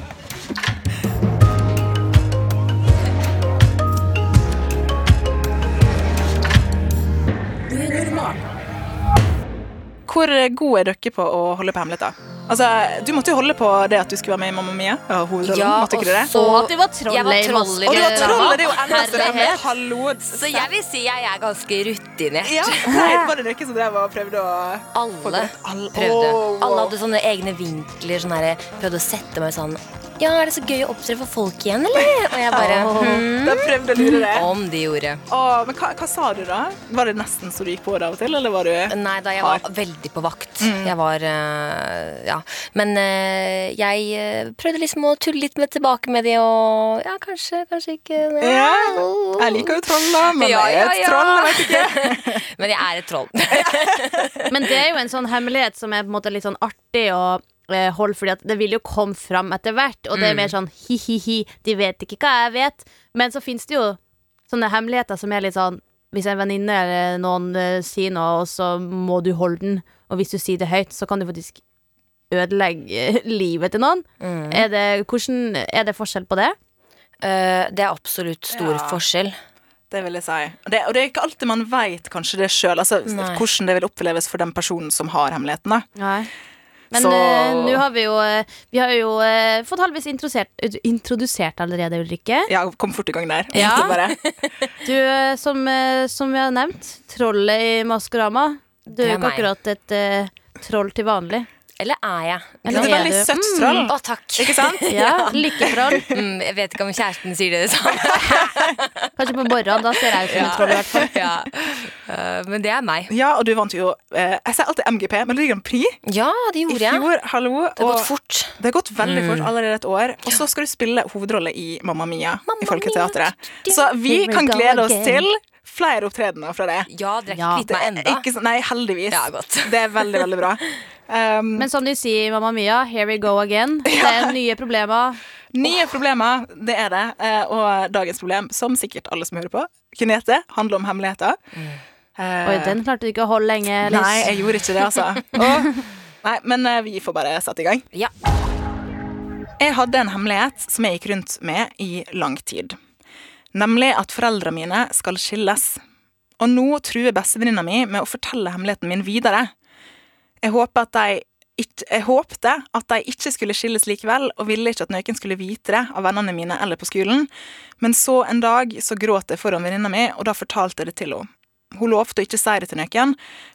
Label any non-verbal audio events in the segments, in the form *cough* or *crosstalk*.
*laughs* Hvor gode er dere på å holde på hemmeligheter? Altså, Du måtte jo holde på det at du skulle være med i Mamma Mia. Ja, måtte ikke du det? Og at du var troll i maske. Og du var troll! Det er jo enda større. Hallo. Så jeg vil si jeg er ganske rutinert. Ja, *laughs* nei, Var det dere som drev og prøvde å Alle prøvde. Alle hadde sånne egne vinkler. Sånn her, prøvde å sette meg sånn Ja, er det så gøy å opptre for folk igjen, eller? Og jeg bare hmm, Da prøvde å lure deg. Om de gjorde. Åh, men hva, hva sa du da? Var det nesten så du gikk på det av og til, eller var du Nei da, jeg var veldig på vakt. Jeg var eh, Ja. Men eh, jeg eh, prøvde liksom å tulle litt med, tilbake med de, og ja, kanskje, kanskje ikke Ja, Jeg liker jo troll, da, men Ja, jeg er et ja. troll, jeg vet ikke. *laughs* Men jeg er et troll. Men det er jo en sånn hemmelighet som er på en måte litt sånn artig å eh, holde, fordi det vil jo komme fram etter hvert, og det er mer sånn hi-hi-hi, de vet ikke hva jeg vet. Men så fins det jo sånne hemmeligheter som er litt sånn hvis en venninne eller noen uh, sier noe, og så må du holde den, og hvis du sier det høyt, så kan du faktisk ødelegge eh, *laughs* livet til noen. Er, det, hvordan, er det forskjell på det? Uh, det er absolutt stor Ja. forskjell. Det vil jeg si. Det, og det er ikke alltid man veit kanskje det sjøl, altså, hvordan det vil oppleves for den personen som har hemmeligheten. da. Nei. Men Så- uh, nå har vi jo eh, Vi har jo uh, fått halvvis introdusert, allerede, Ulrikke. Ja, kom fort i gang der. Ja. Bare. *laughs* Du, eh, som, som vi har nevnt, trollet i Maskorama. Du Det er jo ikke akkurat et troll til vanlig. Eller er jeg? Det Eller er er veldig du? søtt troll. Å, takk. *laughs* Ikke sant? *laughs* Ja, Lykketroll. Mm, jeg vet ikke om kjæresten sier det samme. *laughs* Kanskje på morgenen. Da ser jeg ut som et troll. i hvert fall ja. Uh, men det er meg. Ja, og du vant jo uh, Jeg sier alltid MGP, Melodi Grand Prix Ja, det gjorde jeg. I fjor. Hallo. Det har og gått fort. det har gått veldig fort, allerede et år. Og så skal du spille hovedrolle i Mamma Mia i Folketeatret. Så vi kan glede oss again. til flere opptredener fra det. Ja, dere har Ja. ikke kvitt meg enda. Nei, heldigvis. Ja, godt. Det er veldig, veldig bra. Um, Men som de sier Mamma Mia, here we go again. *laughs* Det er nye problemer. Nye problemer, det er det. Eh, og dagens problem, som sikkert alle som hører på, kunne gjette, handler om hemmeligheter. Eh, Oi, den klarte du ikke å holde lenge. Liss. Nei, jeg gjorde ikke det, altså. *laughs* Og, Nei, men eh, vi får bare sette i gang. Ja. Jeg hadde en hemmelighet som jeg gikk rundt med i lang tid. Nemlig at foreldrene mine skal skilles. Og nå truer bestevenninna mi med å fortelle hemmeligheten min videre. Jeg håper at de jeg håpte at de ikke skulle skilles likevel, og ville ikke at noen skulle vite det av vennene mine eller på skolen. Men så en dag så gråt jeg foran venninna mi, og da fortalte jeg det til henne. Hun lovte å ikke si det til noen,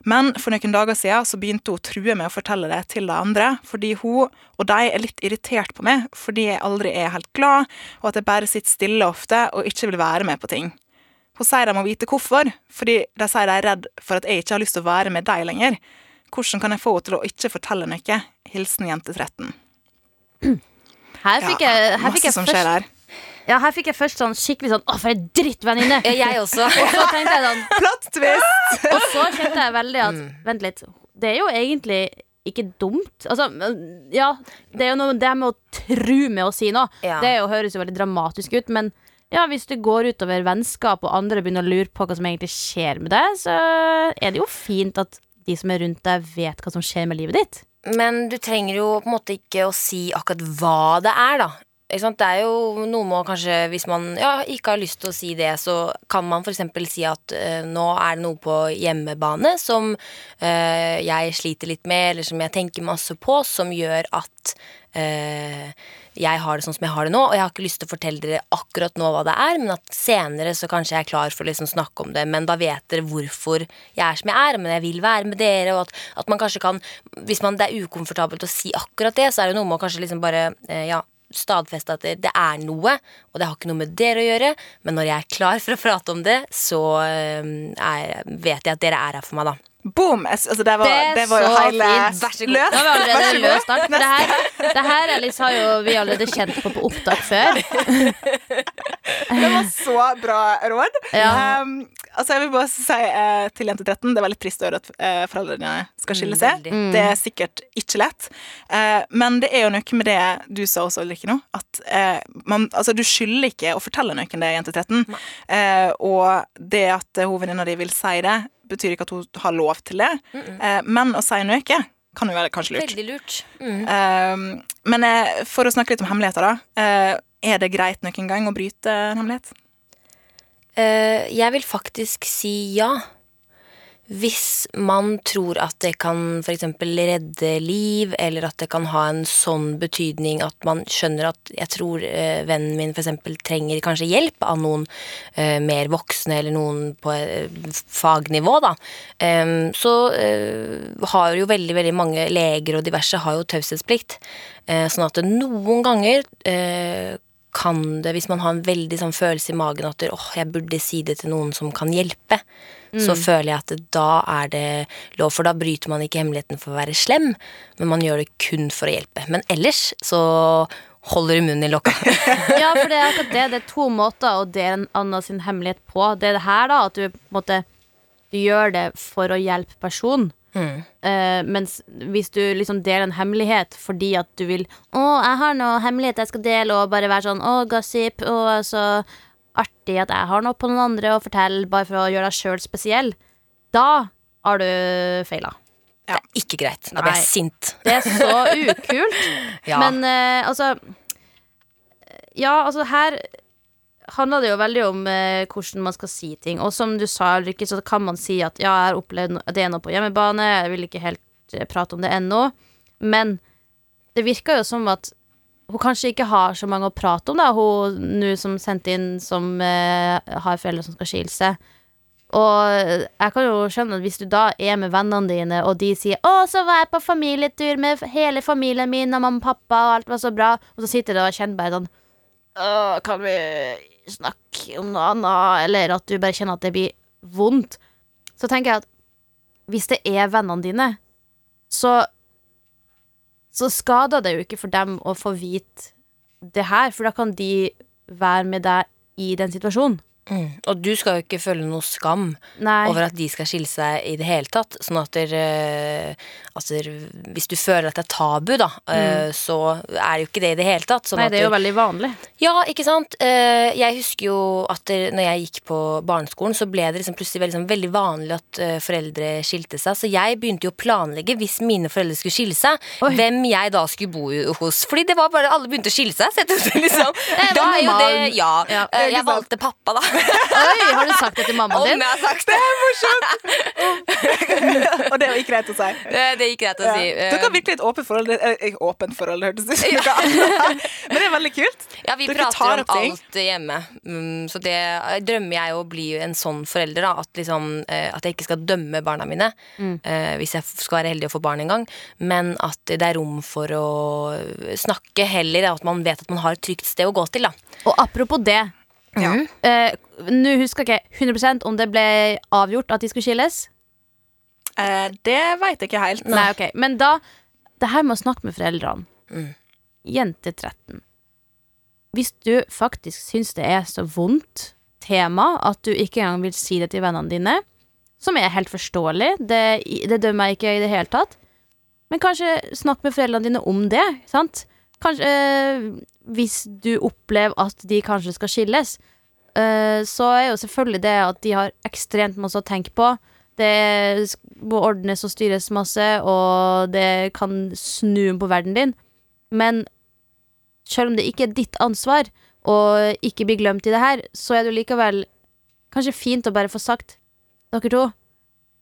men for noen dager siden så begynte hun å true med å fortelle det til de andre, fordi hun og de er litt irritert på meg fordi jeg aldri er helt glad, og at jeg bare sitter stille ofte og ikke vil være med på ting. Hun sier de må vite hvorfor, fordi de sier de er redd for at jeg ikke har lyst til å være med dem lenger. Hvordan kan jeg få henne til å ikke fortelle noe? Hilsen jente 13. Her fikk jeg, her fikk jeg som først skjer her. Ja, her fikk jeg først sånn skikkelig sånn Å, for ei drittvenninne! Ja, Jeg også. Og så tenkte jeg sånn Plott twist! *laughs* Og så kjente jeg veldig at Vent litt. Det er jo egentlig ikke dumt. Altså, ja, det er jo noe det med å tru med å si noe. Ja. Det er jo, høres jo veldig dramatisk ut, men ja, hvis det går utover vennskap, og andre begynner å lure på hva som egentlig skjer med deg, så er det jo fint at de som er rundt deg, vet hva som skjer med livet ditt. Men du trenger jo på en måte ikke å si akkurat hva det er, da. Det er jo noe med å kanskje Hvis man ja, ikke har lyst til å si det, så kan man f.eks. si at eh, nå er det noe på hjemmebane som eh, jeg sliter litt med, eller som jeg tenker masse på, som gjør at eh, jeg har det sånn som jeg har det nå, og jeg har ikke lyst til å fortelle dere akkurat nå hva det er, men at senere så kanskje jeg er klar for å liksom snakke om det, men da vet dere hvorfor jeg er som jeg er, men jeg vil være med dere, og at, at man kanskje kan Hvis man, det er ukomfortabelt å si akkurat det, så er det noe med å kanskje liksom bare eh, ja, stadfeste at det, er noe, og det har ikke noe med dere å gjøre, men når jeg er klar for å prate om det, så eh, er, vet jeg at dere er her for meg, da. Boom! Altså, det var, Det det var jo hele fint. Vær så god. løst. Da har vi allerede løst alt. Det her, Det her Alice, har jo vi allerede kjent på på opptak før. *laughs* Det var så bra råd. Ja. Um, altså jeg vil bare si uh, til jente 13 Det er veldig trist å høre at uh, foreldrene skal skille seg. Mm. Det er sikkert ikke lett. Uh, men det er jo noe med det du sa også, Ulrikke, nå. At eh, man, altså, du skylder ikke å fortelle noen det, jente 13. Eh, og det at eh, hovedvenninna di vil si det, betyr ikke at hun har lov til det. Eh, men å si noe kan jo være kanskje lurt. Veldig lurt. Mm. Eh, men eh, for å snakke litt om hemmeligheter, da. Er det greit noen gang å bryte en hemmelighet? Jeg vil faktisk si ja. Hvis man tror at det kan f.eks. redde liv, eller at det kan ha en sånn betydning at man skjønner at jeg tror eh, vennen min f.eks. trenger kanskje hjelp av noen eh, mer voksne, eller noen på eh, fagnivå, da. eh, så eh, har jo veldig, veldig mange leger og diverse har jo taushetsplikt. Eh, sånn at noen ganger kan det, hvis man har en veldig sånn følelse i magen at åh, jeg burde si det til noen som kan hjelpe, så føler jeg at da er det lov, for da bryter man ikke hemmeligheten for å være slem, men man gjør det kun for å hjelpe. Men ellers så holder du munnen i lokka. *laughs* Ja, for det er akkurat det. Det er to måter å dele en annen sin hemmelighet på. Det er det her, da, at du på en måte du gjør det for å hjelpe personen. Mm. Uh, mens hvis du liksom deler en hemmelighet fordi at du vil Å, jeg har noe hemmelighet jeg skal dele, og bare være sånn Å, gossip, og så artig at jeg har noe på noen andre å fortelle, bare for å gjøre deg sjøl spesiell, da har du feila. Er ikke greit. Da blir jeg sint. Det er så ukult. *laughs* Ja. Men uh, altså Ja, altså her handler det jo veldig om uh, hvordan man skal si ting. Og som du sa, Ulrikke, så kan man si at ja, jeg har opplevd det nå på hjemmebane, jeg vil ikke helt eh, prate om det ennå. Men det virker jo som at hun kanskje ikke har så mange å prate om, da, hun nå som sendte inn som eh, har foreldre som skal skille seg. Og jeg kan jo skjønne at hvis du da er med vennene dine, og de sier 'Å, så var jeg på familietur med hele familien min og mamma og pappa, og alt var så bra', og så sitter du og kjenner bare sånn 'Å, kan vi snakke om noe annet?' Eller at du bare kjenner at det blir vondt. Så tenker jeg at hvis det er vennene dine, så så skader det jo ikke for dem å få vite det her, for da kan de være med deg i den situasjonen. Mm. Og du skal jo ikke føle noe skam Nei. over at de skal skille seg i det hele tatt. Sånn at dere, altså, hvis du føler at det er tabu, da, mm. så er det jo ikke det i det hele tatt. Sånn. Nei, det er jo der, veldig vanlig. Ja, ikke sant? Eh, Jeg husker jo at der, når jeg gikk på barneskolen, så ble det liksom plutselig veldig, sånn, veldig vanlig at eh, foreldre skilte seg. Så jeg begynte jo å planlegge, hvis mine foreldre skulle skille seg, Oi. hvem jeg da skulle bo hos. Fordi det var bare alle begynte å skille seg. Så jeg tenkte liksom, *laughs* da er jo det Ja. Eh, jeg valgte pappa, da. Oi, har du sagt det til mammaen Om din? jeg har sagt det. Og det var ikke greit å si. Det, det ikke greit å Ja. si. Eh, Dere har virkelig et åpent forhold. Eh, åpent forhold, det ut som. Men det er veldig kult. Ja, vi Dere prater om ting. alt hjemme. Mm, så det eh, drømmer jeg å bli en sånn forelder. Da, at, liksom, eh, at jeg ikke skal dømme barna mine mm. hvis jeg skal være heldig å få barn en gang. Men at det er rom for å snakke heller. At man vet at man har et trygt sted å gå til. Da. Og apropos det Ja. Nå husker jeg ikke 100 om det ble avgjort at de skulle skilles. Eh, det veit jeg ikke helt. Nei, ok Men da Det her med å snakke med foreldrene. Mm. Jente 13. Hvis du faktisk syns det er så vondt tema at du ikke engang vil si det til vennene dine, som er helt forståelig, det, det dømmer jeg ikke i det hele tatt, men kanskje snakk med foreldrene dine om det, sant? Kanskje eh, Hvis du opplever at de kanskje skal skilles, så er jo selvfølgelig det at de har ekstremt masse å tenke på. Det må ordnes og styres masse, og det kan snu på verden din. Men selv om det ikke er ditt ansvar å ikke bli glemt i det her, så er det jo likevel kanskje fint å bare få sagt Dere to,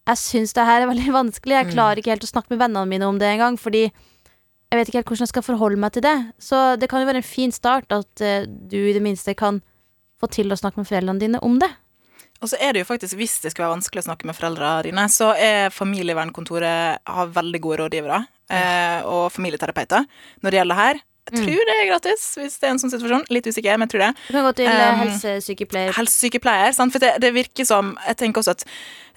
jeg syns det her er veldig *laughs* vanskelig. Jeg klarer ikke helt å snakke med vennene mine om det engang, fordi jeg vet ikke helt hvordan jeg skal forholde meg til det. Så det kan jo være en fin start at eh, du i det minste kan få til å snakke med foreldrene dine om det. Og så er det jo faktisk, hvis det skulle være vanskelig å snakke med foreldrene dine, så er familievernkontoret har veldig gode rådgivere eh, og familieterapeuter når det gjelder her. Jeg tror det er gratis, hvis det er en sånn situasjon. Litt usikker, men jeg tror det. Du kan gå til Um, helsesykepleier. Helsesykepleier. Sant? For det, det virker som Jeg tenker også at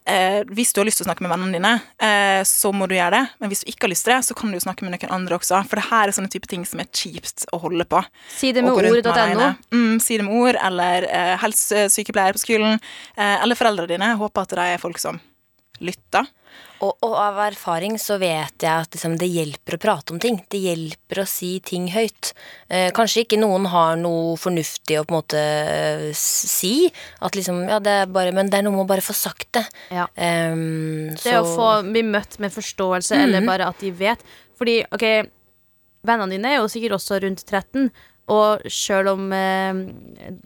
eh, hvis du har lyst til å snakke med vennene dine, eh, så må du gjøre det. Men hvis du ikke har lyst til det, så kan du jo snakke med noen andre også. For det her er sånne type ting som er kjipt å holde på. Si det med ord.no. Mm, si det med ord, eller eh, helsesykepleier på skolen. Eh, eller foreldrene dine. Håper at de er folk som lytter. Og, og av erfaring så vet jeg at liksom, det hjelper å prate om ting. Det hjelper å si ting høyt. Eh, kanskje ikke noen har noe fornuftig å på en måte eh, si. At liksom, ja, det er bare, Men det er noe med å bare få sagt det. Ja. Um, Det å få bli møtt med forståelse, eller bare at de vet. Fordi, ok, vennene dine er jo sikkert også rundt 13, og sjøl om eh,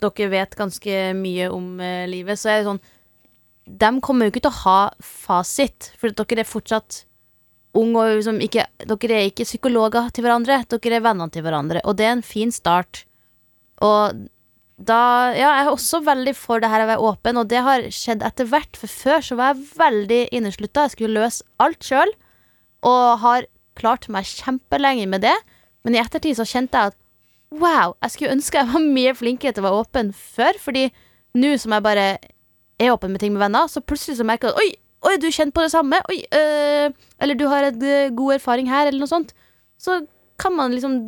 dere vet ganske mye om eh, livet, så er det sånn De kommer jo ikke til å ha fasit, for dere er fortsatt unge, og liksom ikke Dere er ikke psykologer til hverandre, dere er vennene til hverandre, og det er en fin start. Og da Ja, jeg er også veldig for det her å være åpen, og det har skjedd etter hvert. For før så var jeg veldig inneslutta. Jeg skulle løse alt sjøl, og har klart meg kjempelenge med det. Men i ettertid så kjente jeg at wow, jeg skulle ønske jeg var *laughs* mye flinkere til å være åpen før. Fordi nå som jeg bare er åpen med ting med venner, så plutselig så merker du at oi, oi, du kjenner på det samme. Oi, øh, eller du har en øh, god erfaring her, eller noe sånt. Så kan man liksom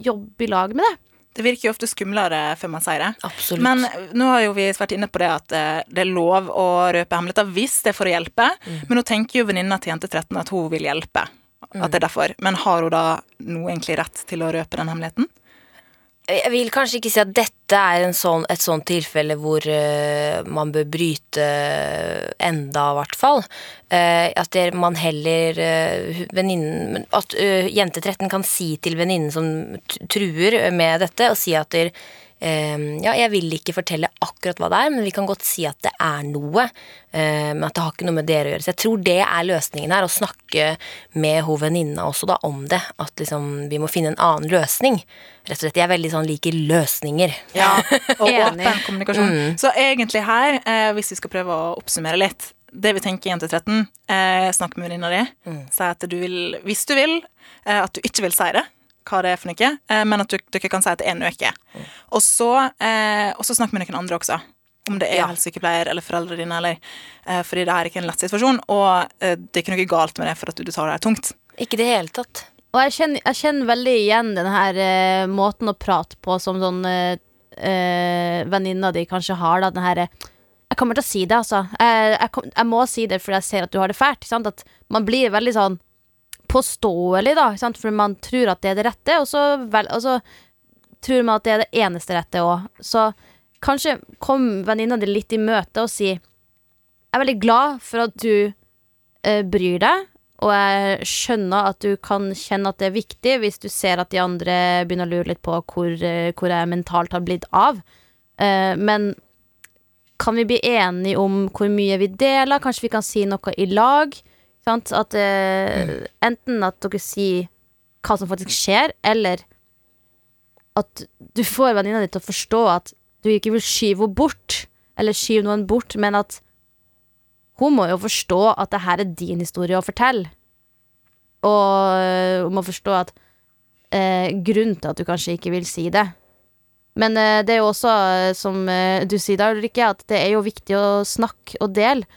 jobbe i lag med det. Det virker jo ofte skumlere før man sier det. Absolutt. Men nå har jo vi vært inne på det at eh, det er lov å røpe hemmeligheter hvis det er for å hjelpe. Men nå tenker jo venninna til jente 13 at hun vil hjelpe. At det er derfor. Men har hun da noe egentlig rett til å røpe den hemmeligheten? Jeg vil kanskje ikke si at dette er sånn, et sånt tilfelle hvor uh, man bør bryte enda, i hvert fall. Uh, at det, man heller uh, venninnen At eh, jente 13 kan si til venninnen som truer med dette, og si at der, eh, ja, jeg vil ikke fortelle akkurat hva det er, men vi kan godt si at det er noe. eh, men at det har ikke noe med dere å gjøre. Så jeg tror det er løsningen her, å snakke med hun venninna også da om det. At liksom vi må finne en annen løsning. Rett og slett. Jeg er veldig sånn liker løsninger. Ja, *laughs* Og åpen kommunikasjon. Så egentlig her, eh, hvis vi skal prøve å oppsummere litt Det vi tenker jente 13, eh, snakk med venninna di. Si at du vil, hvis du vil, eh, at du ikke vil si det, hva det er for noe, eh, men at dere kan si at det er en uke. Og så, eh, og så snakk med noen andre også. Om det er Ja. helsesykepleier eller foreldrene dine, eller eh, Fordi det er ikke en lett situasjon, og eh, det er ikke noe galt med det for at du tar det her tungt. Ikke det hele tatt. Og jeg kjenner, jeg kjenner veldig igjen den her eh, måten å prate på som sånn eh, venninna di kanskje har, da. Den her eh, Jeg kommer til å si det, altså. Jeg, jeg, kom, jeg må si det fordi jeg ser at du har det fælt. Sant? At man blir veldig sånn påståelig, da. For man tror at det er det rette, og så, vel, og så tror man at det er det eneste rette òg. Så kanskje kom venninna di litt i møte og si Jeg er veldig glad for at du eh, bryr deg, og jeg skjønner at du kan kjenne at det er viktig hvis du ser at de andre begynner å lure litt på hvor, eh, hvor jeg mentalt har blitt av. Eh, men kan vi bli enige om hvor mye vi deler? Kanskje vi kan si noe i lag? Sant? At uh, Enten at dere sier hva som faktisk skjer, eller at du får venninna di til å forstå at du ikke vil skyve henne bort, eller skyve noen bort, men at hun må jo forstå at det her er din historie å fortelle. Og øh, hun må forstå at eh, grunnen til at du kanskje ikke vil si det. Men eh, det er jo også, eh, som eh, du sier da, Ulrikke, at det er jo viktig å snakke og dele.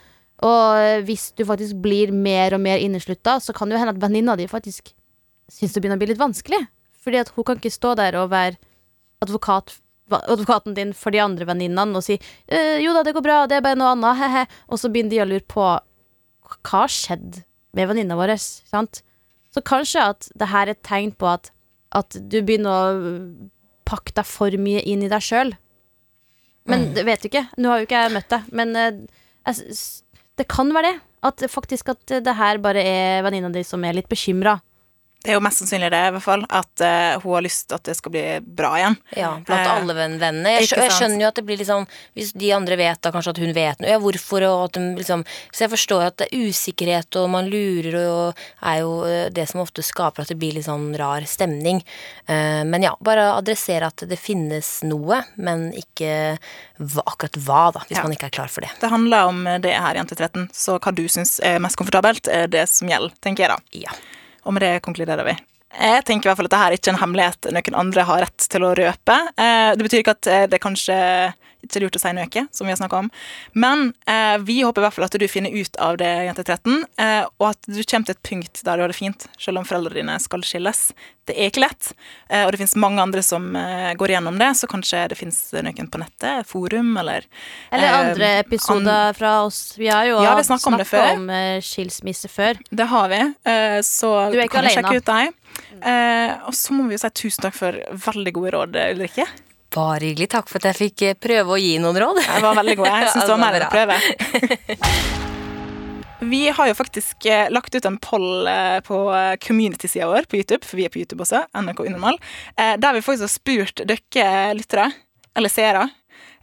Og hvis du faktisk blir mer og mer inneslutta, så kan det jo hende at venninna di faktisk syns det begynner å bli litt vanskelig. Fordi at hun kan ikke stå der og være advokat, advokaten din for de andre venninnene og si «Eh, 'jo da, det går bra, det er bare noe annet', he-he. Og så begynner de å lure på hva har skjedd med venninna vår. Sant? Så kanskje at det her er et tegn på at, at du begynner å pakke deg for mye inn i deg sjøl. Men det vet du ikke. Nå har jo ikke jeg møtt deg. Men eh, jeg, det kan være det. At faktisk at det her bare er venninna di som er litt bekymra. Det er jo mest sannsynlig det, i hvert fall. At uh, hun har lyst til at det skal bli bra igjen. Ja, blant uh, alle venn- vennene. Jeg, ikke jeg skjønner jo at det blir litt sånn Hvis de andre vet da kanskje at hun vet noe, ja, hvorfor og at de liksom Så jeg forstår at det er usikkerhet og man lurer og er jo eh, det som ofte skaper at det blir litt sånn rar stemning. Uh, Men ja, bare adressere at det finnes noe, men ikke hva, akkurat hva, da, hvis Ja. man ikke er klar for det. Det handler om det her, jente 13, så hva du syns er mest komfortabelt, er det som gjelder, tenker jeg da. Ja. Og med det konkluderer vi. Jeg tenker i hvert fall at dette er ikke en hemmelighet noen andre har rett til å røpe. Eh, det betyr ikke at eh, det kanskje ikke lurt å si noe, som vi har snakka om. Men eh, vi håper i hvert fall at du finner ut av det, jente 13, eh, og at du kommer til et punkt der du har det fint, selv om foreldrene dine skal skilles. Det er ikke lett, eh, og det finnes mange andre som eh, går gjennom det, så kanskje det finnes noen på nettet, forum, eller Eller eh, andre episoder fra oss. Vi har jo Ja, snakka om om eh, skilsmisse før. Det har vi, eh, så Du er ikke kan alene. sjekke ut deg. Eh, og så må vi jo si tusen takk for veldig gode råd, Ulrikke. Bare hyggelig. Takk for at jeg fikk eh, prøve å gi noen råd. Jeg var veldig god. Jeg *laughs* syns det var mer enn å prøve. *laughs* Vi har jo faktisk eh, lagt ut en poll eh, på eh, community-sida vår på YouTube, for vi er på YouTube også, NRK Unormal, eh, der vi faktisk har spurt dere lyttere, eller seere,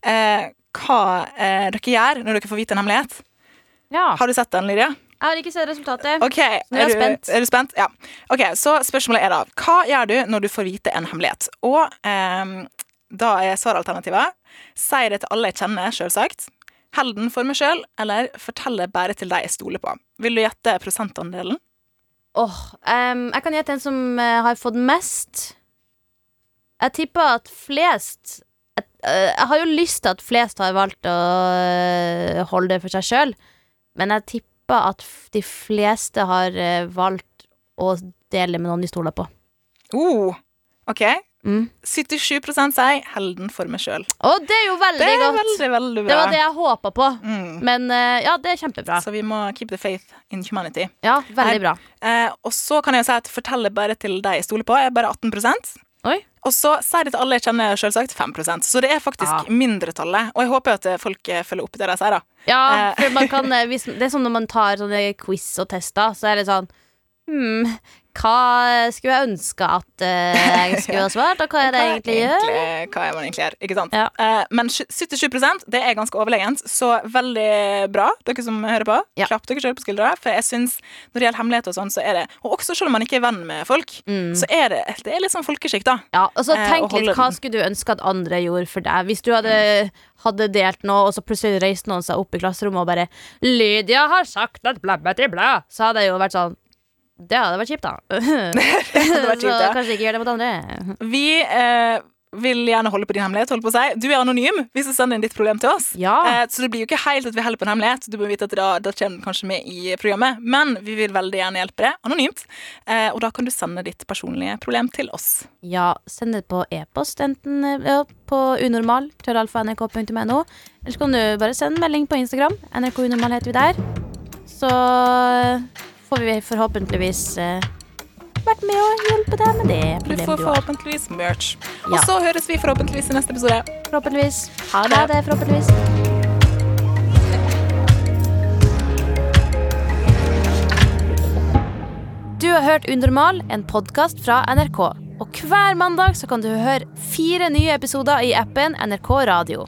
eh, hva eh, dere gjør når dere får vite en hemmelighet. Ja. Har du sett den, Lydia? Jeg har ikke sett resultatet. Ok, er du, spent. Er du spent? Ja. Ok, Så spørsmålet er da Hva gjør du når du får vite en hemmelighet? Og ehm, da er svaralternativet Si det til alle jeg kjenner, selvsagt. Held den for meg sjøl, eller fortell det bare til de jeg stoler på. Vil du gjette prosentandelen? Åh, em, jeg kan gjette en som eh, har fått mest. Jeg tipper at flest jeg, eh, jeg har jo lyst til at flest har valgt å eh, holde det for seg sjøl, men jeg tipper at de fleste har valgt å dele med noen de stoler på. Oh, OK. Mm. 77 sier 'helden for meg sjøl'. Og det er jo veldig Det er godt. veldig, veldig bra. Det var det jeg håpa på. Mm. Men eh, ja, det er kjempebra. Så vi må keep the faith in humanity. Ja, veldig Nei. bra. Eh, og så kan jeg jo si at forteller bare til de jeg stoler på, er bare 18% Oi. Og så sier det til alle jeg kjenner, selvsagt 5% Så det er faktisk Ja. mindretallet. Og jeg håper at eh, folk eh, følger opp det de sier, da. Ja, Eh. for man kan, eh, hvis, det er sånn når man tar sånne quiz og tester, så er det sånn Hmm, hva skulle jeg ønske at uh, jeg skulle ha svart, og hva er det jeg egentlig gjør? Hva er man egentlig gjør, ikke sant? Ja. Uh, men 77% det er ganske overlegent, så veldig bra, dere som hører på. Ja. Klapp dere selv på skuldra, for jeg syns når det gjelder hemmeligheter og sånn, så er det Og også selv om man ikke er venn med folk, Mm. så er det, det er litt sånn folkeskikk, da. Ja, og så Eh, tenk litt, hva skulle du ønske at andre gjorde for deg? Hvis du hadde, hadde delt noe, og så plutselig reiste noen seg opp i klasserommet og bare 'Lydia har sagt at blæ, til blæ', så hadde det jo vært sånn Det hadde vært kjipt, da. *laughs* *laughs* vært kjipt, så ja. kanskje ikke gjør det mot andre. Vi eh, vil gjerne holde på din hemmelighet. Holde på å si. Du er anonym hvis du sender inn ditt problem til oss. Ja. Eh, så det blir jo ikke helt at vi holder på en hemmelighet. Du må vite at da, da kommer den kanskje med i programmet. Men vi vil veldig gjerne hjelpe deg anonymt. Eh, og da kan du sende ditt personlige problem til oss. Ja, send det på e-post, enten eh, ja, på unormal, krøllalfa.nrk.no, eller så kan du bare sende en melding på Instagram. NRK Unormal heter vi der. Så eh, får vi forhåpentligvis eh, vært med å hjelpe deg med det problemet Du har. du får forhåpentligvis merch. Og så høres vi forhåpentligvis i neste episode. Forhåpentligvis. Ha det. Ha det, forhåpentligvis. Du har hørt Unormal, en podkast fra NRK. Og hver mandag så kan du høre fire nye episoder i appen NRK Radio.